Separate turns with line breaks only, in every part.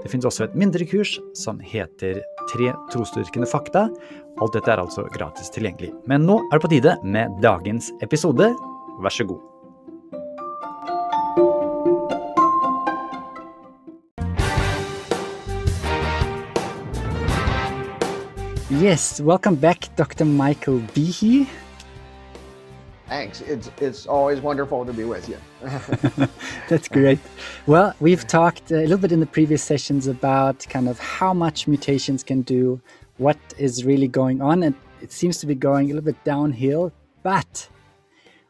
Det finnes også et mindre kurs som heter Tre trosdyrkende fakta. Alt dette er altså gratis tilgjengelig. Men nå er det på tide med dagens episode. Vær så god. Yes, welcome back, Dr. Michael Behe.
Thanks. It's it's always wonderful to be with you.
That's great. Well, we've talked a little bit in the previous sessions about kind of how much mutations can do, what is really going on, and it seems to be going a little bit downhill. But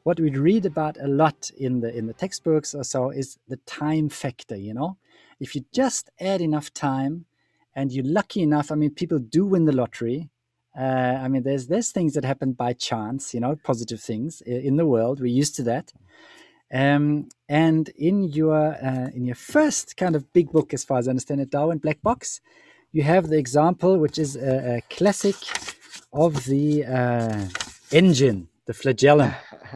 what we read about a lot in the in the textbooks or so is the time factor. You know, if you just add enough time, and you're lucky enough. I mean, people do win the lottery uh, I mean, there's there's things that happen by chance, you know, positive things in the world. We're used to that. Um, and in your uh, in your first kind of big book, as far as I understand it, Darwin Black Box, you have the example, which is a, a classic of the uh, engine, the flagellum.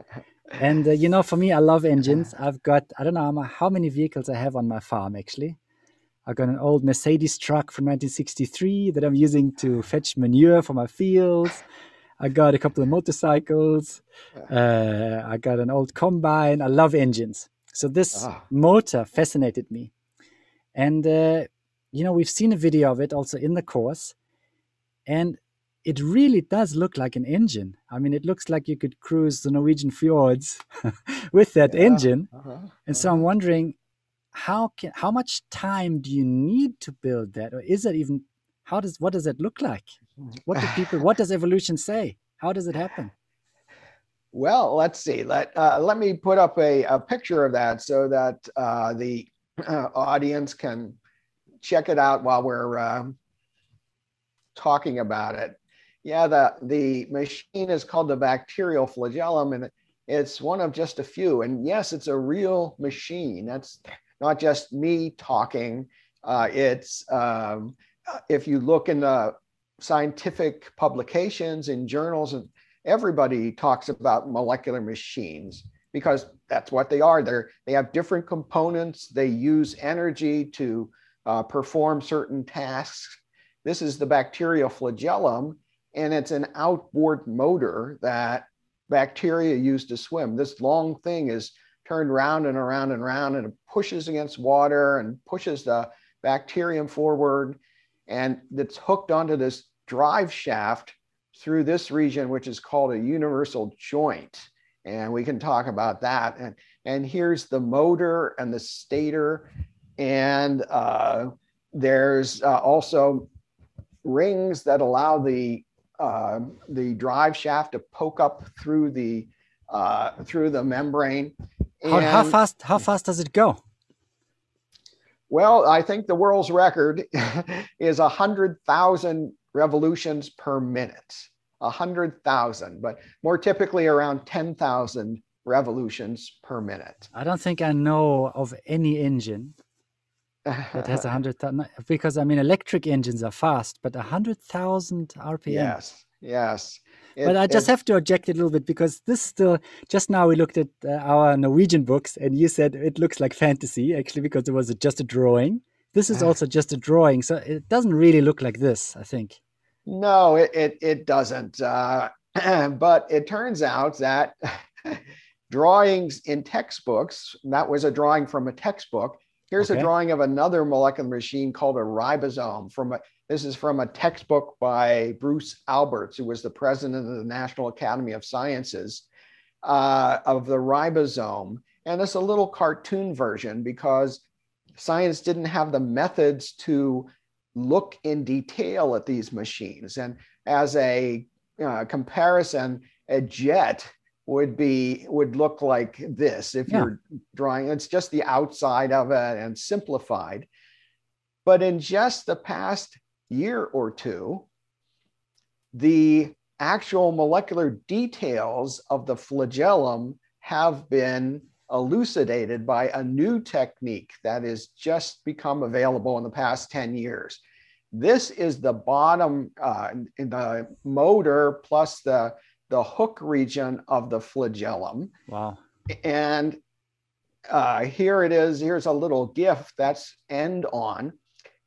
and uh, you know, for me, I love engines. I've got I don't know how many vehicles I have on my farm actually. I got an old Mercedes truck from 1963 that I'm using to fetch manure for my fields. I got a couple of motorcycles. Uh, I got an old combine. I love engines. So this ah. motor fascinated me. And, uh, you know, we've seen a video of it also in the course. And it really does look like an engine. I mean, it looks like you could cruise the Norwegian fjords with that yeah. engine. Uh-huh. And so I'm uh-huh. wondering how can how much time do you need to build that? Or is it even how does what does it look like? What do people what does evolution say? How does it happen?
Well let's see. Let uh, let me put up a, a picture of that so that uh, the uh, audience can check it out while we're um, talking about it. Yeah the the machine is called the bacterial flagellum and it's one of just a few. And yes it's a real machine. That's not just me talking. Uh, it's um, if you look in the scientific publications in journals, and everybody talks about molecular machines because that's what they are. They're, they have different components. They use energy to uh, perform certain tasks. This is the bacterial flagellum, and it's an outboard motor that bacteria use to swim. This long thing is turned round and around and around and it pushes against water and pushes the bacterium forward. And it's hooked onto this drive shaft through this region, which is called a universal joint. And we can talk about that. And, and here's the motor and the stator. And uh, there's uh, also rings that allow the, uh, the drive shaft to poke up through the, uh, through the membrane.
How, how fast? How fast does it go?
Well, I think the world's record is a hundred thousand revolutions per minute. A hundred thousand, but more typically around ten thousand revolutions per minute.
I don't think I know of any engine that has a hundred thousand because I mean electric engines are fast, but a hundred thousand RPM.
Yes, yes.
It, but I just have to object a little bit because this still, just now we looked at uh, our Norwegian books and you said it looks like fantasy actually because it was just a drawing. This is uh, also just a drawing. So it doesn't really look like this, I think.
No, it, it, it doesn't. Uh, but it turns out that drawings in textbooks, that was a drawing from a textbook. Here's okay. a drawing of another molecular machine called a ribosome from a this is from a textbook by Bruce Alberts, who was the president of the National Academy of Sciences, uh, of the ribosome. And it's a little cartoon version because science didn't have the methods to look in detail at these machines. And as a uh, comparison, a jet would be would look like this if yeah. you're drawing it's just the outside of it and simplified but in just the past year or two, the actual molecular details of the flagellum have been elucidated by a new technique that has just become available in the past 10 years. This is the bottom, uh, in the motor plus the, the hook region of the flagellum.
Wow.
And uh, here it is. Here's a little GIF that's end on.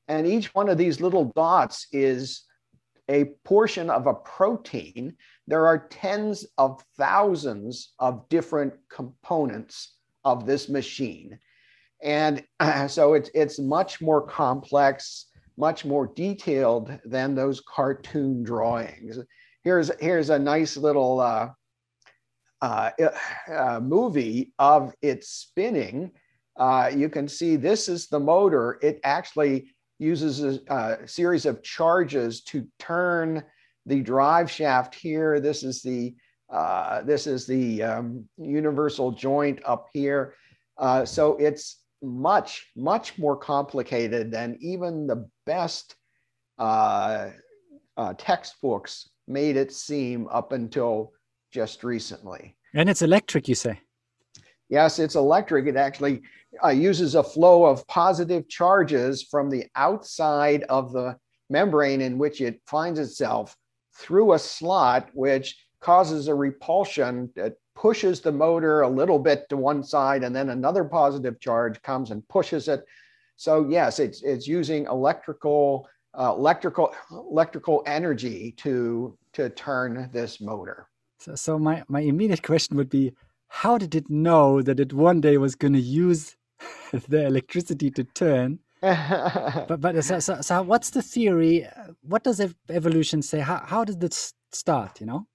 And each one of these little dots is a portion of a protein. There are tens of thousands of different components of this machine. And uh, so it's, it's much more complex, much more detailed than those cartoon drawings. Here's, here's a nice little uh, uh, uh, movie of it spinning, uh, you can see this is the motor. It actually uses a, a, series of charges to turn the drive shaft here. This is the uh, this is the um, universal joint up here. Uh, so it's much much more complicated than even the best uh, textbooks made it seem up until just recently.
And it's electric, you say?
Yes, it's electric. It actually uh, uses a flow of positive charges from the outside of the membrane in which it finds itself through a slot, which causes a repulsion that pushes the motor a little bit to one side, and then another positive charge comes and pushes it. So yes, it's it's using electrical uh, electrical electrical energy to to turn this motor.
So, so my, my immediate question would be, how did it know that it one day was going to use the electricity to turn? but but so, so, so, what's the theory? What does evolution say? How how did this start? You know.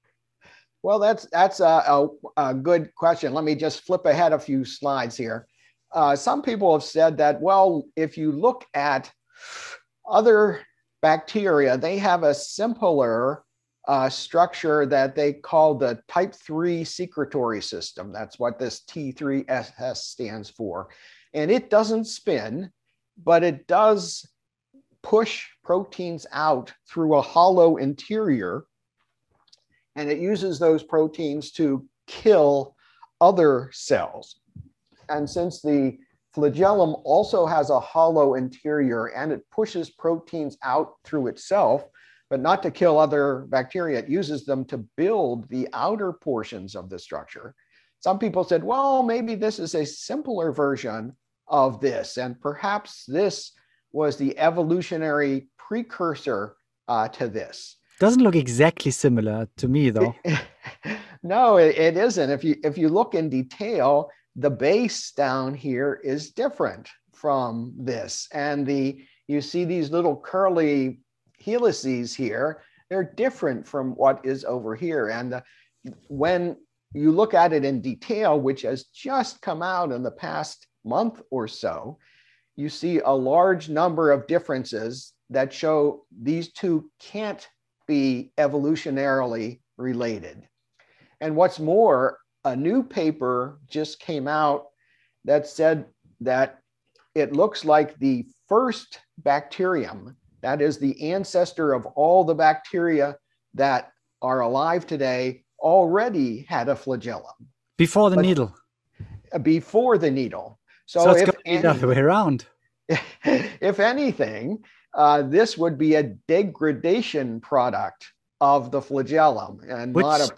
Well, that's that's a, a, a good question. Let me just flip ahead a few slides here. Uh, some people have said that well, if you look at other bacteria, they have a simpler uh, structure that they call the type 3 secretory system. That's what this T3SS stands for. And it doesn't spin, but it does push proteins out through a hollow interior. And it uses those proteins to kill other cells. And since the flagellum also has a hollow interior and it pushes proteins out through itself, but not to kill other bacteria. It uses them to build the outer portions of the structure. Some people said, well, maybe this is a simpler version of this, and perhaps this was the evolutionary precursor uh, to this.
Doesn't look exactly similar to me, though.
no, it, it isn't. If you if you look in detail, the base down here is different from this, and the you see these little curly helices here, they're different from what is over here. And uh, when you look at it in detail, which has just come out in the past month or so, you see a large number of differences that show these two can't be evolutionarily related. And what's more, a new paper just came out that said that it looks like the first bacterium that is the ancestor of all the bacteria that are alive today, already had a flagellum.
Before the but, needle.
Before the needle.
So, so it's any, the other way around.
if anything, uh, this would be a degradation product of the flagellum and which, not a.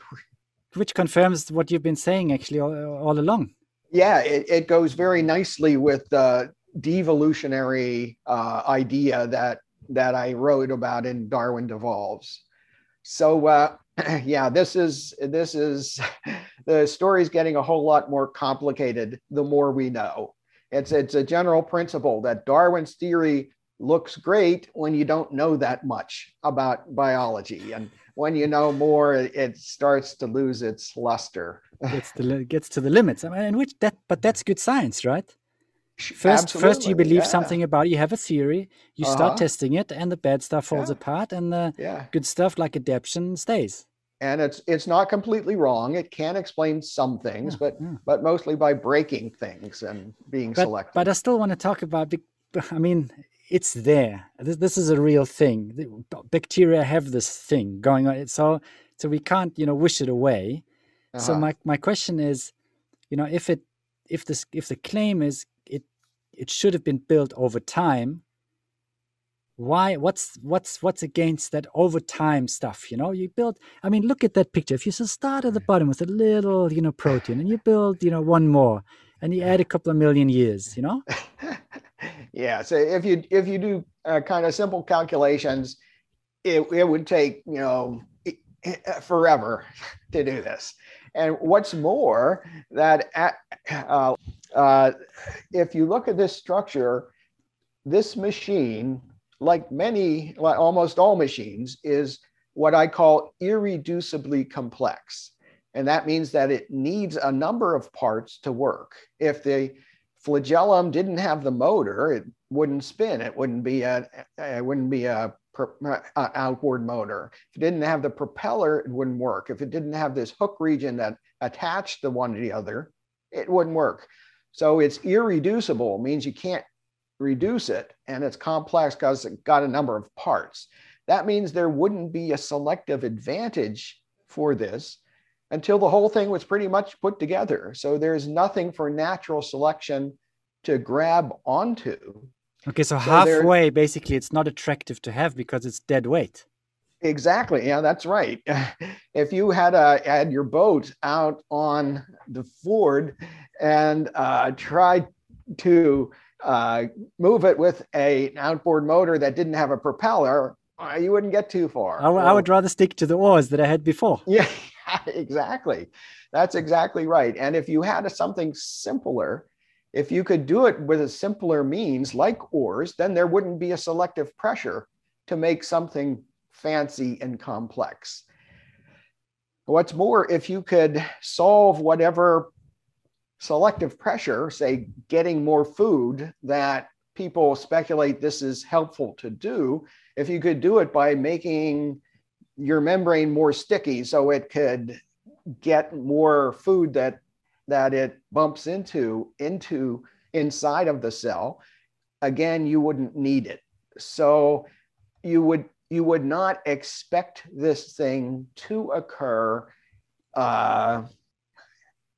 which confirms what you've been saying actually all, all along.
Yeah, it, it, goes very nicely with the devolutionary uh, idea that that I wrote about in Darwin Devolves. So uh, yeah, this is this is the story's getting a whole lot more complicated the more we know. It's it's a general principle that Darwin's theory looks great when you don't know that much about biology and when you know more it starts to lose its luster
gets to, gets to the limits I mean, which that but that's good science right First, Absolutely, first you believe yeah. something about. You have a theory. You uh-huh. start testing it, and the bad stuff falls yeah. apart, and the yeah. good stuff like adaptation stays.
And it's it's not completely wrong. It can explain some things, but but mostly by breaking things and being
but,
selective.
But I still want to talk about. I mean, it's there. This, this is a real thing. Bacteria have this thing going on. So so we can't you know wish it away uh-huh. so my, my question is you know if it if this if the claim is it it should have been built over time why what's what's what's against that over time stuff you know you build i mean look at that picture if you just start at the bottom with a little you know protein and you build you know one more and you add a couple of million years you know
yeah so if you if you do uh, kind of simple calculations it, it would take you know forever to do this and what's more that at, uh, uh, if you look at this structure this machine like many, like almost all machines, is what I call irreducibly complex. And that means that it needs a number of parts to work. If the flagellum didn't have the motor, it wouldn't spin. It wouldn't be a, it wouldn't be a, outboard motor. If it didn't have the propeller, it wouldn't work. If it didn't have this hook region that attached the one to the other, it wouldn't work. So it's irreducible, means you can't reduce it and it's complex because it got a number of parts. That means there wouldn't be a selective advantage for this until the whole thing was pretty much put together. So there's nothing for natural selection to grab onto.
Okay, so, so halfway, basically, it's not attractive to have because it's dead weight.
Exactly. Yeah, that's right. If you had a had your boat out on the fjord and uh, tried to uh, move it with a, an outboard motor that didn't have a propeller, uh, you wouldn't get too far.
I, I would rather stick to the oars that I had before.
Yeah, exactly. That's exactly right. And if you had a, something simpler, if you could do it with a simpler means like oars, then there wouldn't be a selective pressure to make something fancy and complex. What's more, if you could solve whatever selective pressure, say getting more food that people speculate this is helpful to do, if you could do it by making your membrane more sticky so it could get more food that that it bumps into into inside of the cell again you wouldn't need it so you would you would not expect this thing to occur uh,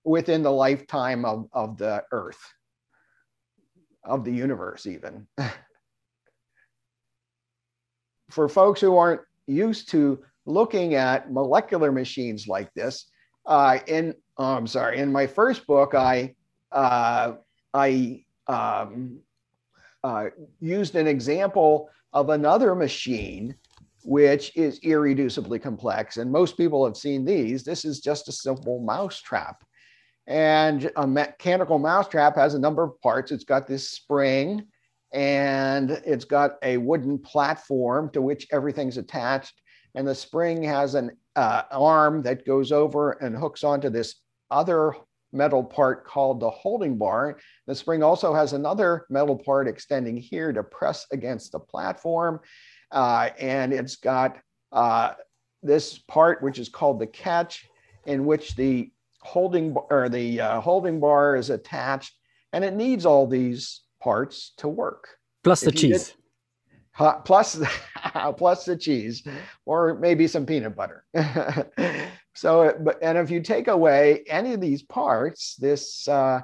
within the lifetime of, of the earth, of the universe, even. For folks who aren't used to looking at molecular machines like this, uh, in oh, I'm sorry, in my first book, I uh, I um, uh, used an example of another machine which is irreducibly complex. And most people have seen these. This is just a simple mouse trap. And a mechanical mousetrap has a number of parts. It's got this spring and it's got a wooden platform to which everything's attached. And the spring has an uh, arm that goes over and hooks onto this other metal part called the holding bar. The spring also has another metal part extending here to press against the platform. Uh, and it's got uh, this part, which is called the catch, in which the holding or the uh, holding bar is attached and it needs all these parts to work.
Plus the cheese.
Did, plus, plus the cheese or maybe some peanut butter. so, but, and if you take away any of these parts, this, uh,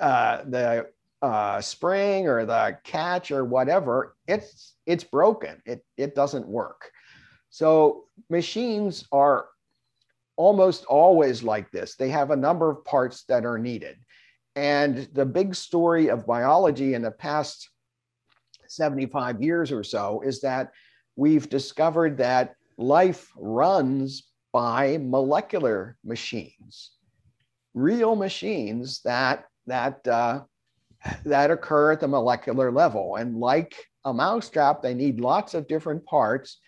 uh, the uh, spring or the catch or whatever, it's, it's broken. It, it doesn't work. So machines are almost always like this. They have a number of parts that are needed. And the big story of biology in the past 75 years or so is that we've discovered that life runs by molecular machines, real machines that that uh, that occur at the molecular level. And like a mousetrap, they need lots of different parts.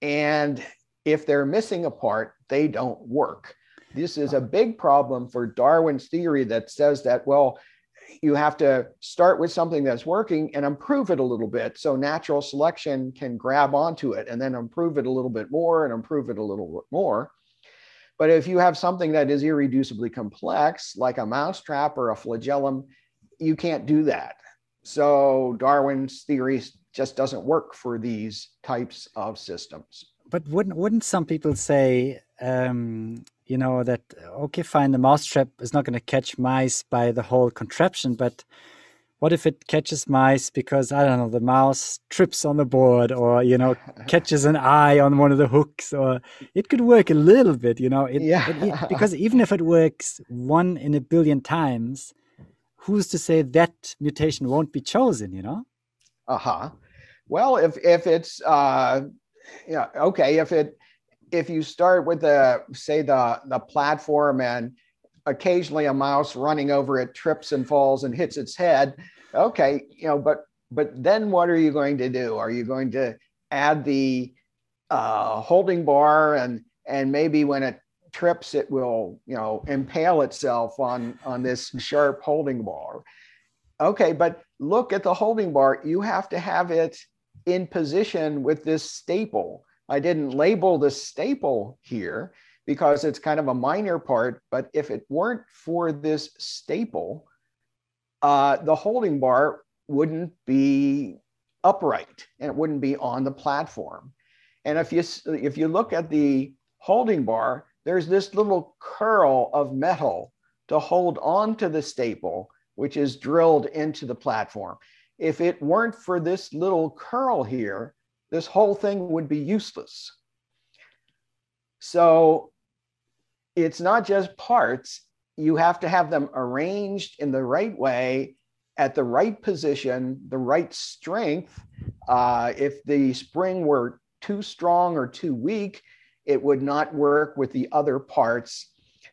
And if they're missing a part, they don't work. This is a big problem for Darwin's theory that says that, well, you have to start with something that's working and improve it a little bit so natural selection can grab onto it and then improve it a little bit more and improve it a little bit more. But if you have something that is irreducibly complex, like a mousetrap or a flagellum, you can't do that. So Darwin's theory just doesn't work for these types of systems
but wouldn't wouldn't some people say, um, you know, that okay, fine, the mousetrap is not going to catch mice by the whole contraption, but what if it catches mice because I don't know the mouse trips on the board or you know catches an eye on one of the hooks or it could work a little bit, you know, it,
yeah.
it, because even if it works one in a billion times, who's to say that mutation won't be chosen, you know?
Uh huh. Well, if if it's uh, yeah, okay, if it if you start with the say the the platform and occasionally a mouse running over it trips and falls and hits its head, okay, you know, but but then what are you going to do? Are you going to add the uh, holding bar and and maybe when it trips, it will you know impale itself on on this sharp holding bar. Okay, but look at the holding bar. You have to have it in position with this staple. I didn't label the staple here because it's kind of a minor part, but if it weren't for this staple, uh, the holding bar wouldn't be upright and it wouldn't be on the platform. And if you, if you look at the holding bar, there's this little curl of metal to hold on to the staple, which is drilled into the platform. If it weren't for this little curl here, this whole thing would be useless. So it's not just parts, you have to have them arranged in the right way at the right position, the right strength. Uh, if the spring were too strong or too weak, it would not work with the other parts.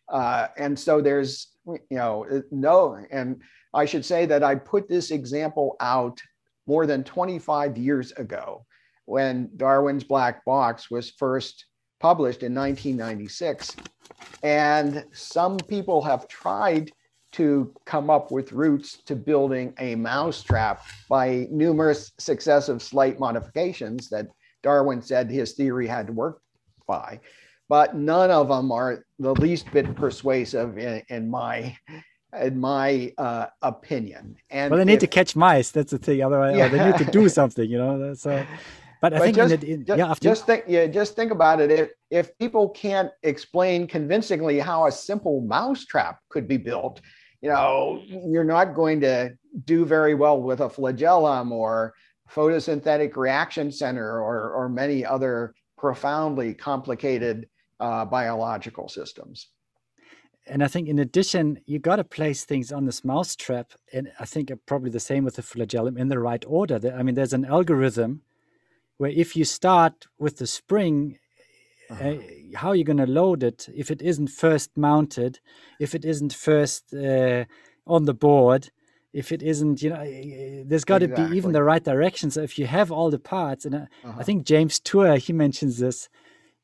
Uh, and so there's, you know, no, and I should say that I put this example out more than 25 years ago when Darwin's Black Box was first published in 1996. And some people have tried to come up with routes to building a mousetrap by numerous successive slight modifications that Darwin said his theory had to work by. But none of them are the least bit persuasive in, in my in my uh, opinion.
And well, they need if, to catch mice. That's the thing. Otherwise, yeah. they need to do something. You know. So, but I
but
think
just,
it,
just, yeah, after... just think, yeah, just think about it. If if people can't explain convincingly how a simple mousetrap could be built, you know, you're not going to do very well with a flagellum or photosynthetic reaction center or or many other profoundly complicated uh, biological systems.
And I think in addition, you got to place things on this mousetrap, and I think probably the same with the flagellum in the right order. I mean, there's an algorithm where if you start with the spring, uh-huh. uh, how are you going to load it if it isn't first mounted, if it isn't first uh, on the board, if it isn't, you know, there's got to exactly. be even the right direction. So if you have all the parts, and uh, uh-huh. I think James Tour he mentions this.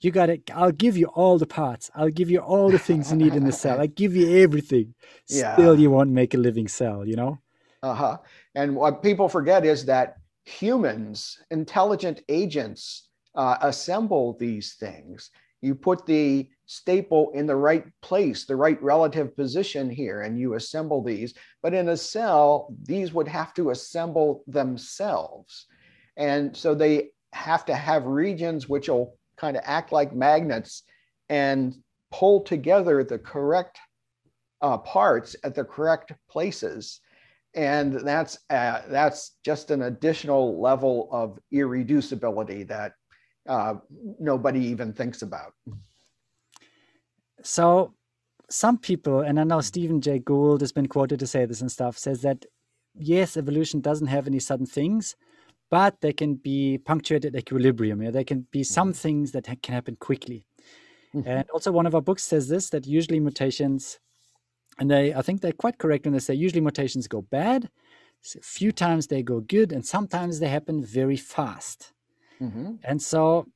You got to. I'll give you all the parts. I'll give you all the things you need in the cell. I give you everything. Yeah. Still, you won't make a living cell. You know.
Uh huh. And what people forget is that humans, intelligent agents, uh, assemble these things. You put the staple in the right place, the right relative position here, and you assemble these. But in a cell, these would have to assemble themselves. And so they have to have regions which will kind of act like magnets and pull together the correct uh, parts at the correct places and that's uh, that's just an additional level of irreducibility that uh, nobody even thinks about.
So, some people, and I know Stephen Jay Gould has been quoted to say this and stuff, says that yes, evolution doesn't have any sudden things, but they can be punctuated equilibrium. Yeah? There can be some mm-hmm. things that ha- can happen quickly. Mm-hmm. And also, one of our books says this that usually mutations and they i think they're quite correct when they say usually mutations go bad a few times they go good and sometimes they happen very fast. Mm-hmm. and so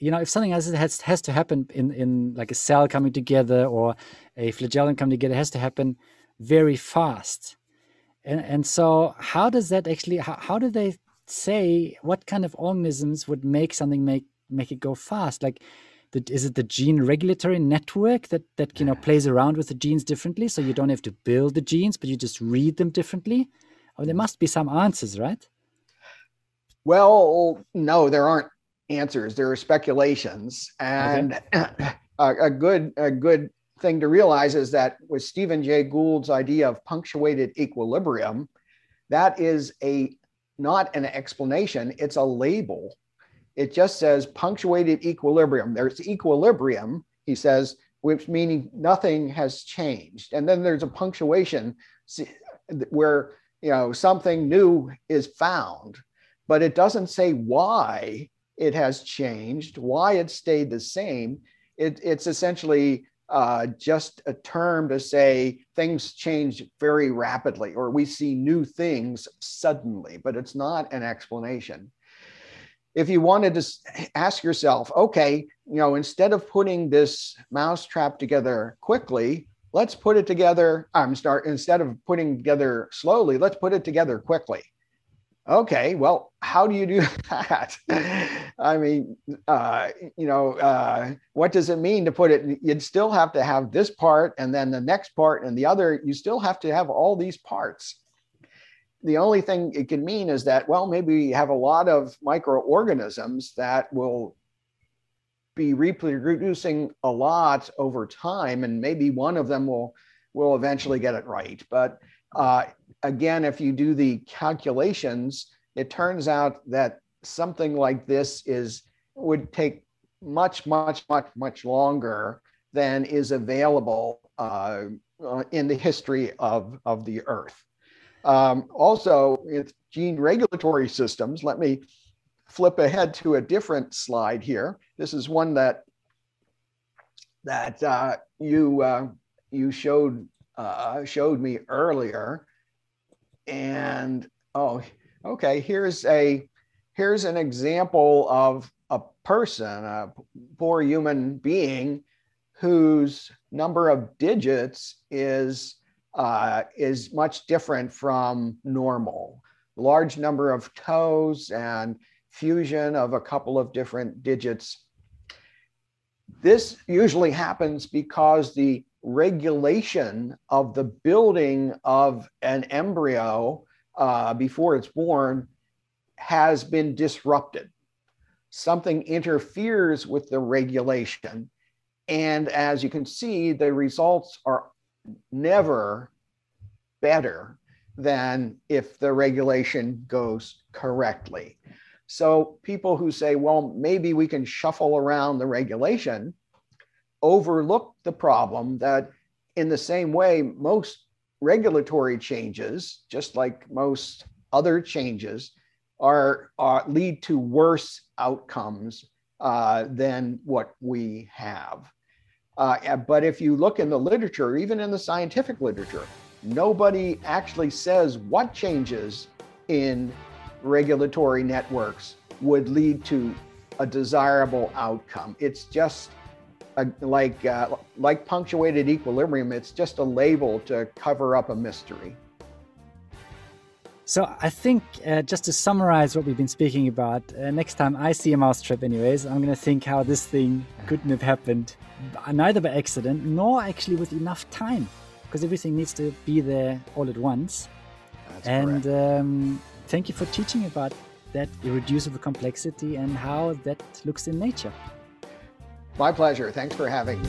you know if something else has, has to happen in in like a cell coming together or a flagellum coming together has to happen very fast. And and so how does that actually how, how do they say what kind of organisms would make something make make it go fast? Like the, is it the gene regulatory network that that you know plays around with the genes differently? So you don't have to build the genes but you just read them differently? Oh there mm. must be some answers right?
Well no there aren't answers. There are speculations, and okay. a, a, good a good thing to realize is that with Stephen Jay Gould's idea of punctuated equilibrium, that is a not an explanation; it's a label. It just says punctuated equilibrium. There's equilibrium, he says, which meaning nothing has changed, and then there's a punctuation where you know something new is found but it doesn't say why it has changed, why it stayed the same. It, it's essentially uh, just a term to say things change very rapidly or we see new things suddenly, but it's not an explanation. If you wanted to ask yourself, okay, you know, instead of putting this mousetrap together quickly, let's put it together. I'm start instead of putting together slowly, let's put it together quickly okay well how do you do that i mean uh, you know uh, what does it mean to put it you'd still have to have this part and then the next part and the other you still have to have all these parts the only thing it can mean is that well maybe we have a lot of microorganisms that will be reproducing a lot over time and maybe one of them will will eventually get it right but uh, again, if you do the calculations, it turns out that something like this is would take much, much, much, much longer than is available uh, uh in the history of, of the Earth. Um, also, with gene regulatory systems, let me flip ahead to a different slide here. This is one that that uh, you uh, you showed uh, showed me earlier. And oh, okay, here's a here's an example of a person, a poor human being whose number of digits is uh, is much different from normal. Large number of toes and fusion of a couple of different digits. This usually happens because the regulation of the building of an embryo uh, before it's born has been disrupted. Something interferes with the regulation. And as you can see, the results are never better than if the regulation goes correctly. So people who say, well, maybe we can shuffle around the regulation overlook the problem that, in the same way, most regulatory changes, just like most other changes, are, are lead to worse outcomes uh, than what we have. Uh, but if you look in the literature, even in the scientific literature, nobody actually says what changes in regulatory networks would lead to a desirable outcome. It's just like uh, like punctuated equilibrium, it's just a label to cover up a mystery.
So I think uh, just to summarize what we've been speaking about, uh, next time I see a mousetrap, anyways, I'm going to think how this thing couldn't have happened, neither by accident nor actually with enough time, because everything needs to be there all at once. That's and um, thank you for teaching about that irreducible complexity and how that looks in nature.
My pleasure. Thanks for having me.